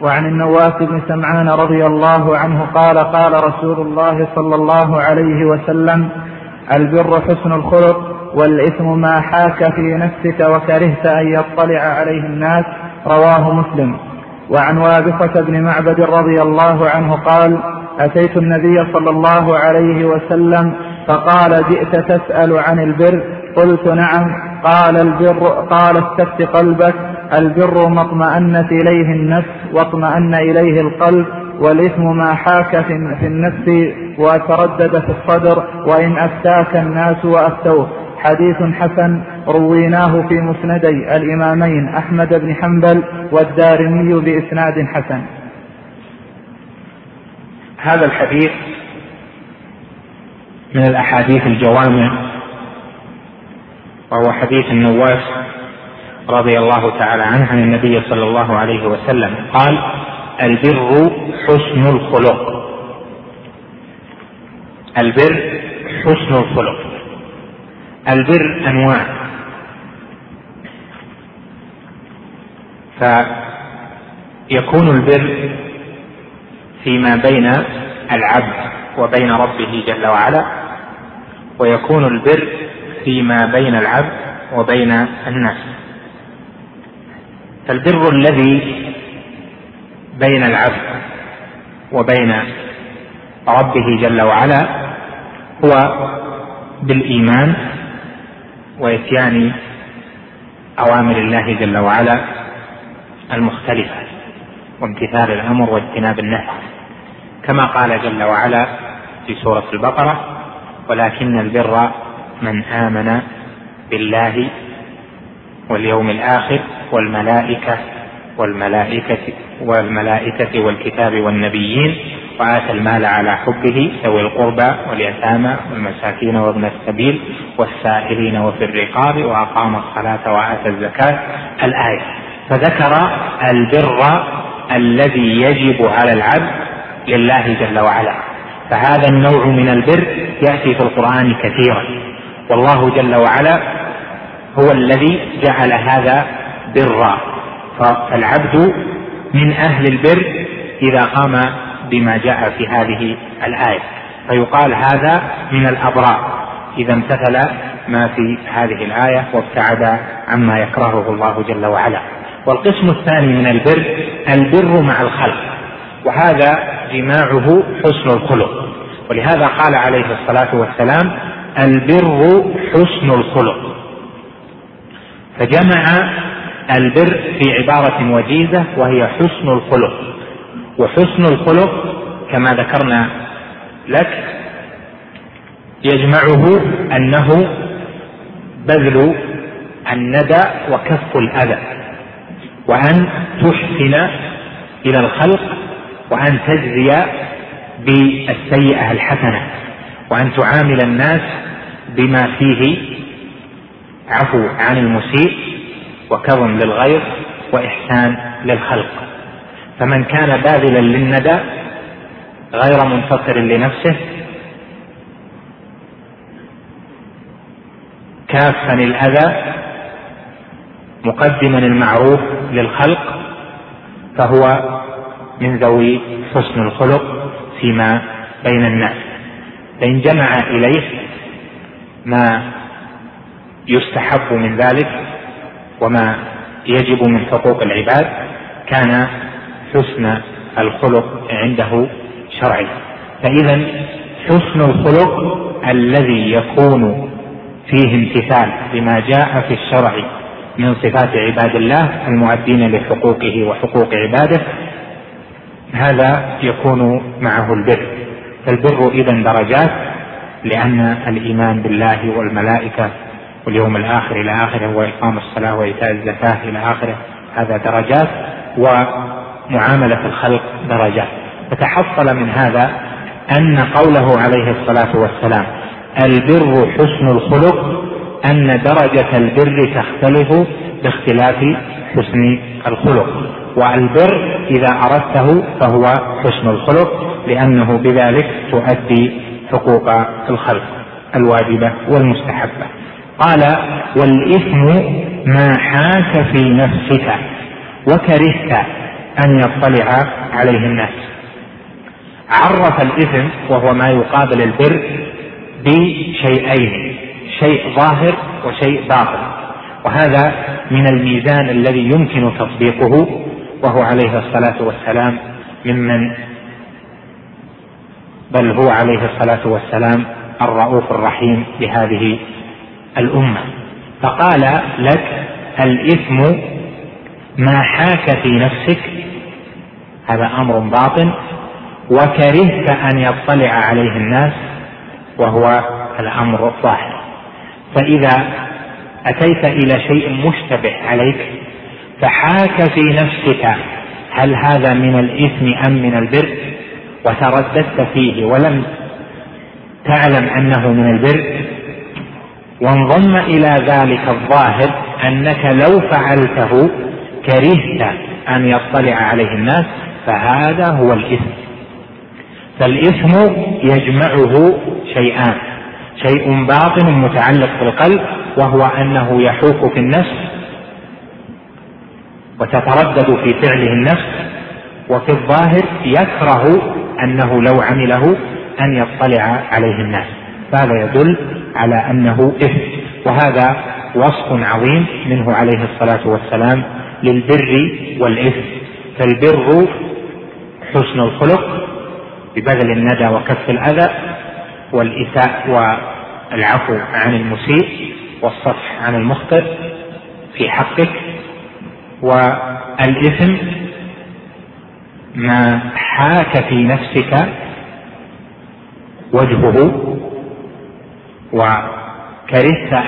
وعن النواس بن سمعان رضي الله عنه قال قال رسول الله صلى الله عليه وسلم البر حسن الخلق والإثم ما حاك في نفسك وكرهت أن يطلع عليه الناس رواه مسلم. وعن وابصة بن معبد رضي الله عنه قال أتيت النبي صلى الله عليه وسلم فقال جئت تسأل عن البر؟ قلت نعم. قال البر قال استفت قلبك. البر ما اطمأنت إليه النفس واطمأن إليه القلب والإثم ما حاك في النفس وتردد في الصدر وإن أفتاك الناس وأفتوه. حديث حسن رويناه في مسندي الإمامين أحمد بن حنبل والدارمي بإسناد حسن. هذا الحديث من الأحاديث الجوامع وهو حديث النواس. رضي الله تعالى عنه عن النبي صلى الله عليه وسلم قال البر حسن الخلق. البر حسن الخلق. البر أنواع. فيكون البر فيما بين العبد وبين ربه جل وعلا ويكون البر فيما بين العبد وبين الناس. فالبر الذي بين العبد وبين ربه جل وعلا هو بالإيمان وإتيان أوامر الله جل وعلا المختلفة وامتثال الأمر واجتناب النهي. كما قال جل وعلا في سورة البقرة ولكن البر من آمن بالله واليوم الآخر والملائكة والملائكة والملائكة والكتاب والنبيين وآتى المال على حبه ذوي القربى واليتامى والمساكين وابن السبيل والسائلين وفي الرقاب وأقام الصلاة وآتى الزكاة. الآية فذكر البر الذي يجب على العبد لله جل وعلا. فهذا النوع من البر يأتي في القرآن كثيرا. والله جل وعلا هو الذي جعل هذا برا فالعبد من أهل البر إذا قام بما جاء في هذه الآية. فيقال هذا من الأبرار. إذا امتثل ما في هذه الآية وابتعد عما يكرهه الله جل وعلا. والقسم الثاني من البر البر مع الخلق. وهذا جماعة حسن الخلق. ولهذا قال عليه الصلاة والسلام البر حسن الخلق. فجمع البر في عبارة وجيزة وهي حسن الخلق. وحسن الخلق كما ذكرنا لك يجمعه أنه بذل الندى وكف الأذى وأن تحسن إلى الخلق وأن تجزي بالسيئة الحسنة وأن تعامل الناس بما فيه. عفو عن المسيء. وكظم للغير وإحسان للخلق. فمن كان باذلا للندى غير منتصر لنفسه كافا الأذى مقدما المعروف للخلق فهو من ذوي حسن الخلق فيما بين الناس. فإن جمع إليه ما يستحب من ذلك وما يجب من حقوق العباد كان حسن الخلق عنده شرعي. فإذا حسن الخلق الذي يكون فيه امتثال لما جاء في الشرع من صفات عباد الله المؤدين لحقوقه وحقوق عباده هذا يكون معه البر. فالبر إذا درجات لأن الإيمان بالله والملائكة واليوم الآخر إلى آخره وإقام الصلاة وإيتاء الزكاة إلى آخره. هذا درجات و معاملة الخلق درجات. فتحصل من هذا أن قوله عليه الصلاة والسلام البر حسن الخلق أن درجة البر تختلف باختلاف حسن الخلق. والبر إذا أردته فهو حسن الخلق لأنه بذلك تؤدي حقوق الخلق الواجبة والمستحبة. قال والإثم ما حاك في نفسك وكرهت أن يطلع عليه الناس. عرف الإثم وهو ما يقابل البر بشيئين شيء ظاهر وشيء باطن. وهذا من الميزان الذي يمكن تطبيقه وهو عليه الصلاة والسلام ممن بل هو عليه الصلاة والسلام الرؤوف الرحيم بهذه الأمة. فقال لك الإثم ما حاك في نفسك. هذا أمر باطن. وكرهت أن يطلع عليه الناس وهو الأمر الظاهر فإذا أتيت إلى شيء مشتبه عليك فحاك في نفسك. هل هذا من الإثم أم من البر؟ وترددت فيه ولم تعلم أنه من البر. وانضم إلى ذلك الظاهر أنك لو فعلته كرهت أن يطلع عليه الناس فهذا هو الإثم. فالإثم يجمعه شيئان. شيء باطن متعلق بالقلب وهو أنه يحوك في النفس وتتردد في فعله النفس وفي الظاهر يكره أنه لو عمله أن يطلع عليه الناس. فهذا يدل على أنه إثم. وهذا وصف عظيم منه عليه الصلاة والسلام للبر والإثم. فالبر حسن الخلق ببذل الندى وكف الأذى والإساء والعفو عن المسيء والصفح عن المخطئ في حقك. والإثم ما حاك في نفسك وجهه وكرهت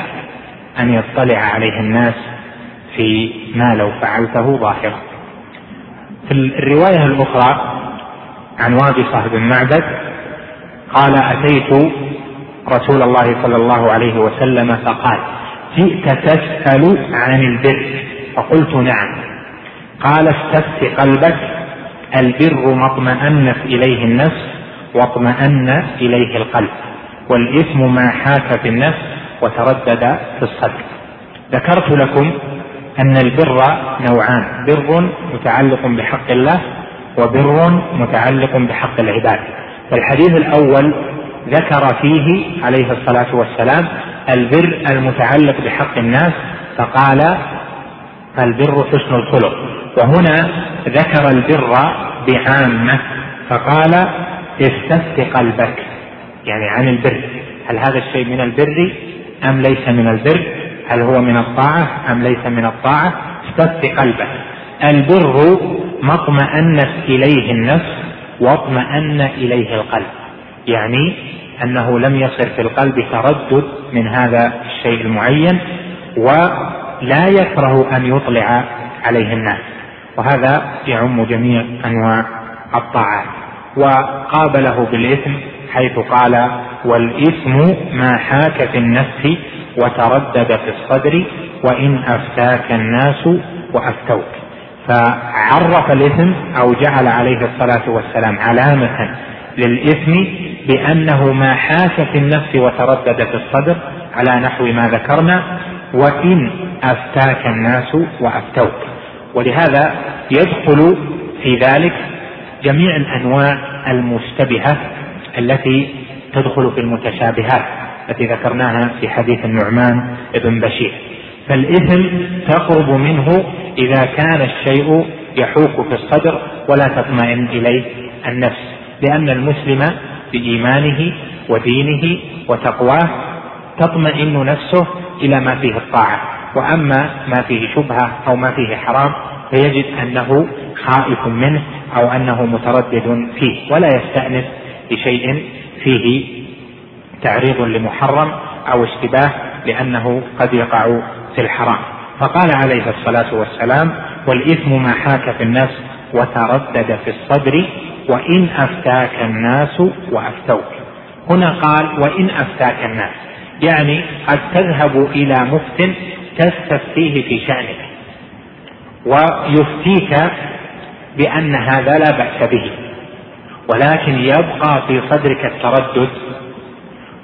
أن يطلع عليه الناس في ما لو فعلته ظاهرا. في الرواية الأخرى عن وابصة بن معبد قال أتيت رسول الله صلى الله عليه وسلم فقال جئت تسأل عن البر. فقلت نعم. قال استفت قلبك البر ما اطمأنت إليه النفس واطمأن إليه القلب. والإثم ما حاك في النفس وتردد في الصدر ذكرت لكم أن البر نوعان بر متعلق بحق الله وبر متعلق بحق العباد. فالحديث الأول ذكر فيه عليه الصلاة والسلام البر المتعلق بحق الناس فقال البر حسن الخلق. وهنا ذكر البر بعامة فقال استفت قلبك يعني عن البر. هل هذا الشيء من البر أم ليس من البر؟ هل هو من الطاعة أم ليس من الطاعة؟ استفت قلبك البر ما اطمأنت إليه النفس واطمأن إليه القلب. يعني أنه لم يصر في القلب تردد من هذا الشيء المعين ولا يكره أن يطلع عليه الناس. وهذا يعم جميع أنواع الطاعات. وقابله بالإثم حيث قال والإثم ما حاك في النفس وتردد في الصدر وإن أفتاك الناس وأفتوك. فعرف الإثم أو جعل عليه الصلاة والسلام علامة للإثم بأنه ما حاك في النفس وتردد في الصدر على نحو ما ذكرنا وإن أفتاك الناس وأفتوك. ولهذا يدخل في ذلك جميع الأنواع المشتبهة التي تدخل في المتشابهات التي ذكرناها في حديث النعمان بن بشير. فالإثم تقرب منه إذا كان الشيء يحوك في الصدر ولا تطمئن إليه النفس لأن المسلم بإيمانه ودينه وتقواه تطمئن نفسه إلى ما فيه الطاعة. وأما ما فيه شبهة أو ما فيه حرام فيجد أنه خائف منه أو أنه متردد فيه ولا يستأنس بشيء فيه تعريض لمحرم أو اشتباه لأنه قد يقع في الحرام. فقال عليه الصلاة والسلام والإثم ما حاك في النفس وتردد في الصدر وإن أفتاك الناس وأفتوك. هنا قال وإن أفتاك الناس. يعني قد تذهب إلى مفت تستفتيه في شأنك ويفتيك بأن هذا لا بأس به. ولكن يبقى في صدرك التردد.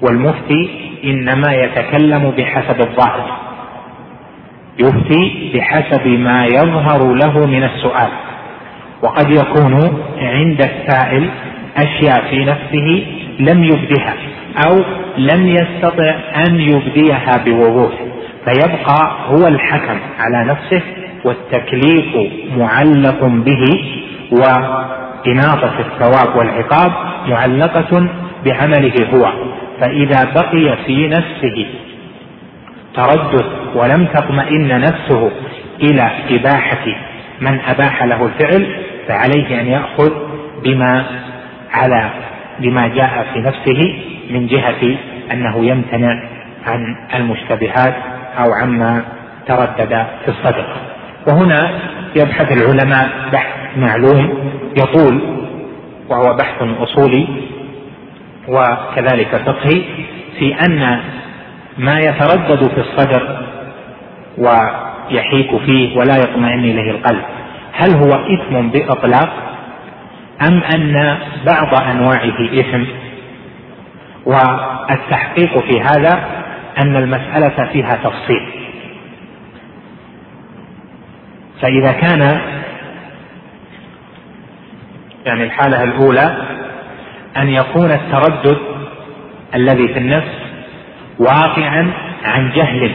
والمفتي إنما يتكلم بحسب الظاهر. يفتي بحسب ما يظهر له من السؤال. وقد يكون عند السائل أشياء في نفسه لم يبدها أو لم يستطع أن يبديها بوضوح. فيبقى هو الحكم على نفسه والتكليف معلق به وإناطة الثواب والعقاب معلقة بعمله هو فإذا بقي في نفسه تردد ولم تطمئن نفسه إلى إباحة من أباح له الفعل فعليه أن يأخذ بما على بما جاء في نفسه من جهة أنه يمتنع عن المشتبهات أو عما تردد في الصدر وهنا يبحث العلماء بحث معلوم يطول وهو بحث أصولي وكذلك فقهي في أن ما يتردد في الصدر ويحيك فيه ولا يطمئن إليه القلب هل هو إثم بإطلاق أم أن بعض أنواعه إثم؟ والتحقيق في هذا أن المسألة فيها تفصيل. فإذا كان يعني الحالة الأولى أن يكون التردد الذي في النفس واقعا عن جهل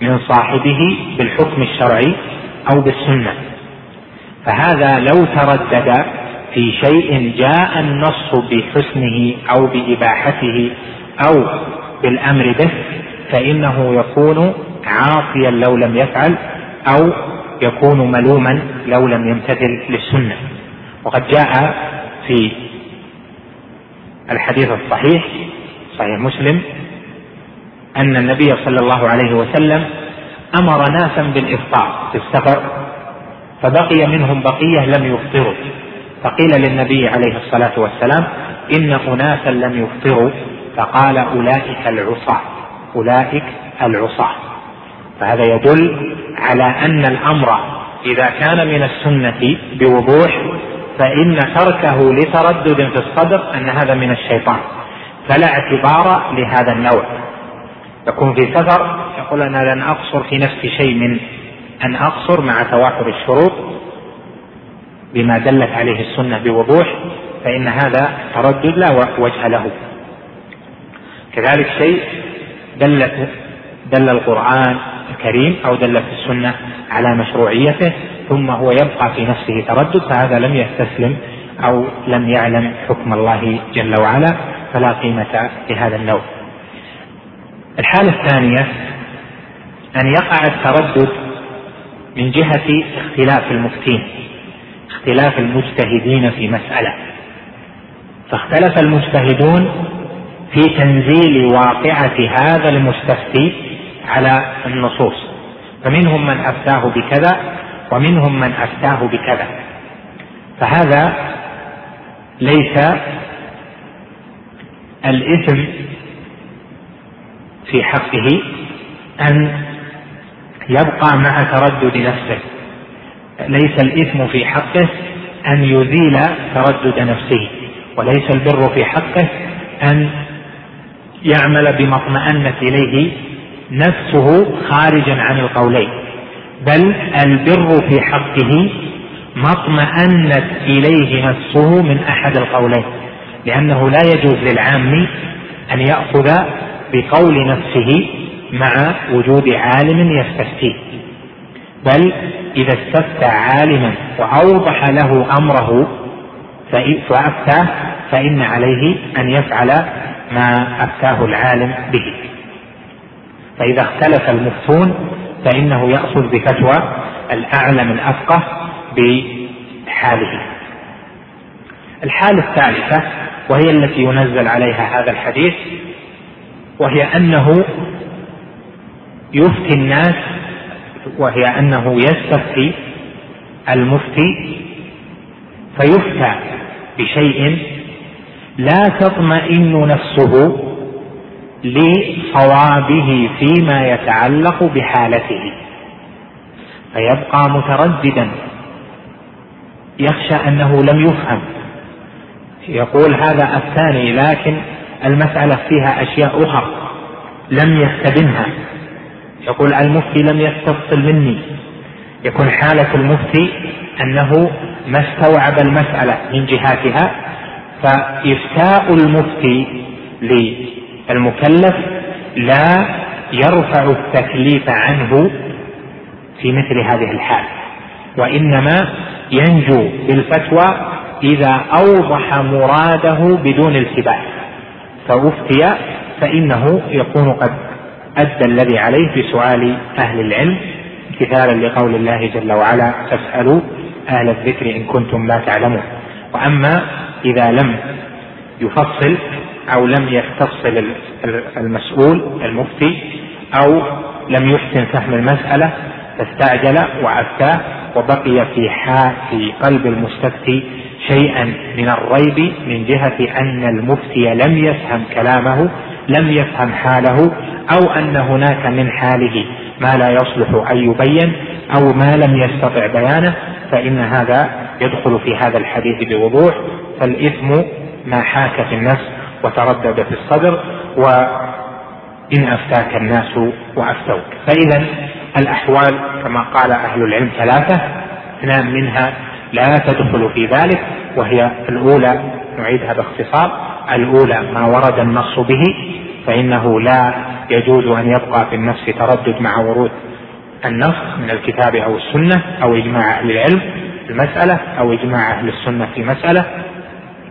من صاحبه بالحكم الشرعي أو بالسنة. فهذا لو تردد في شيء جاء النص بحسنه أو بإباحته أو بالأمر به فإنه يكون عاصيا لو لم يفعل أو يكون ملوما لو لم يمتثل للسنة. وقد جاء في الحديث الصحيح صحيح مسلم أن النبي صلى الله عليه وسلم أمر ناسا بالإفطار في السفر فبقي منهم بقية لم يفطروا. فقيل للنبي عليه الصلاة والسلام إن أناسا لم يفطروا. فقال أولئك العصاة أولئك العصاة. فهذا يدل على أن الأمر إذا كان من السنة بوضوح فإن تركه لتردد في الصدر أن هذا من الشيطان فلا اعتبار لهذا النوع. يكون في سفر يقول أنا لن أقصر في نفسي شيء من أن أقصر مع توافر الشروط بما دلت عليه السنة بوضوح فإن هذا تردد لا وجه له. كذلك شيء دلت دل القرآن الكريم أو دلت السنة على مشروعيته ثم هو يبقى في نفسه تردد فهذا لم يستسلم أو لم يعلم حكم الله جل وعلا فلا قيمة لهذا النوع. الحالة الثانية أن يقع التردد من جهة اختلاف المفتين اختلاف المجتهدين في مسألة. فاختلف المجتهدون في تنزيل واقعة هذا المستفتي على النصوص. فمنهم من أفتاه بكذا ومنهم من أفتاه بكذا. فهذا ليس الإثم في حقه أن يبقى مع تردد نفسه. ليس الإثم في حقه أن يزيل تردد نفسه وليس البر في حقه أن يعمل بما اطمأنت إليه نفسه خارجا عن القولين. بل البر في حقه ما اطمأنت إليه نفسه من أحد القولين لأنه لا يجوز للعام أن يأخذ بقول نفسه مع وجود عالم يستفتيه بل إذا استفتى عالما وأوضح له أمره فأفتاه فإن عليه أن يفعل ما أفتاه العالم به. فإذا اختلف المفتون فإنه يأخذ بفتوى الأعلم الأفقه بحاله. الحالة الثالثة وهي التي ينزل عليها هذا الحديث وهي أنه يفتي الناس وهي أنه يستفتي المفتي فيفتى بشيء لا تطمئن نفسه لصوابه فيما يتعلق بحالته. فيبقى مترددا. يخشى أنه لم يفهم. يقول هذا الثاني لكن المسألة فيها أشياء أخرى لم يستبنها يقول المفتي لم يستفصل مني. يكون حالة المفتي أنه ما استوعب المسألة من جهاتها فإفتاء المفتي للمكلف لا يرفع التكليف عنه في مثل هذه الحال وإنما ينجو بالفتوى إذا أوضح مراده بدون التباس فأفتي فإنه يكون قد أدى الذي عليه بسؤال أهل العلم امتثالا لقول الله جل وعلا فاسألوا أهل الذكر إن كنتم لا تعلمون. وأما إذا لم يفصل أو لم يستفصل المسؤول المفتي أو لم يحسن فهم المسألة فاستعجل وأفتاه وبقي في في قلب المستفتي شيئا من الريب من جهة أن المفتي لم يفهم كلامه لم يفهم حاله أو أن هناك من حاله ما لا يصلح أن يبين أو ما لم يستطع بيانه فإن هذا يدخل في هذا الحديث بوضوح فالإثم ما حاك في النفس وتردد في الصدر وإن أفتاك الناس وأفتوك. فإذا الأحوال كما قال أهل العلم ثلاثة اثنان منها لا تدخل في ذلك وهي الأولى نعيدها باختصار الأولى ما ورد النص به فإنه لا يجوز أن يبقى في النفس تردد مع ورود النص من الكتاب أو السنة أو إجماع أهل العلم في المسألة أو إجماع أهل السنة في مسألة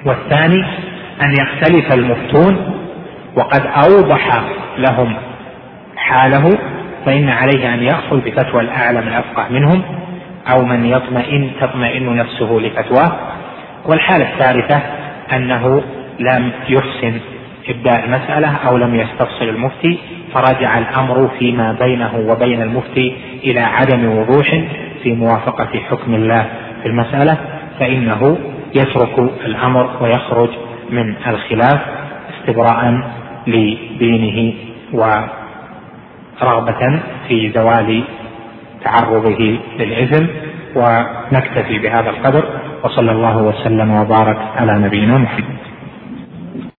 والثاني أن يختلف المفتون وقد أوضح لهم حاله فإن عليه أن يأخذ بفتوى الأعلم الأفقه منهم أو من يطمئن تطمئن نفسه لفتواه. والحالة الثالثة أنه لم يحسن إبداء المسألة أو لم يستفصل المفتي فرجع الأمر فيما بينه وبين المفتي إلى عدم وضوح في موافقة حكم الله في المسألة فإنه يترك الأمر ويخرج من الخلاف استبراء لدينه ورغبة في زوال تعرضه للإثم ونكتفي بهذا القدر وصلى الله وسلم وبارك على نبينا محمد.